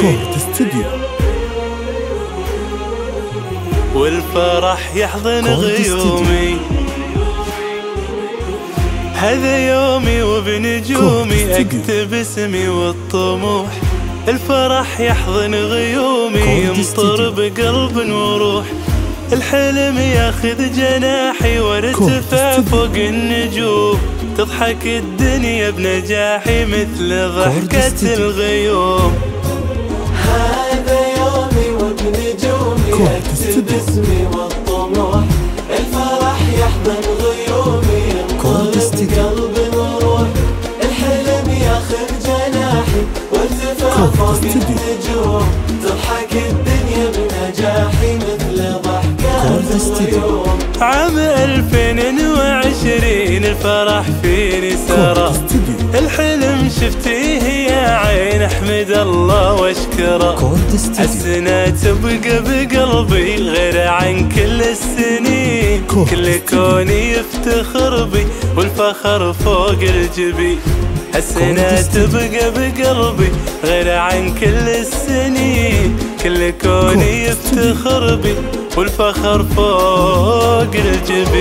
كورت استديو والفرح يحضن غيومي. هذا يومي وبنجومي. أكتب اسمي والطموح. الفرح يحضن غيومي يمطر. بقلب وروح. الحلم ياخذ جناحي وارتفع. فوق النجوم تضحك الدنيا بنجاحي مثل ضحكة. الغيوم هذا يومي وبنجومي أكتب. اسمي والطموح الفرح يحضن غيومي ينطلق. قلب وروح الحلم ياخذ جناحي وارتفع فوق. النجوم تضحك الدنيا عام 2020 الفرح فيني سرى. الحلم شفتيه يا عين أحمد الله واشكره حسنا تبقى بقلبي غير عن كل السنين. كل. كوني يفتخر بي والفخر فوق الجبين استديو. تبقى بقلبي غير عن كل السنين. كل كوني. يفتخر بي والفخر فوق الجبين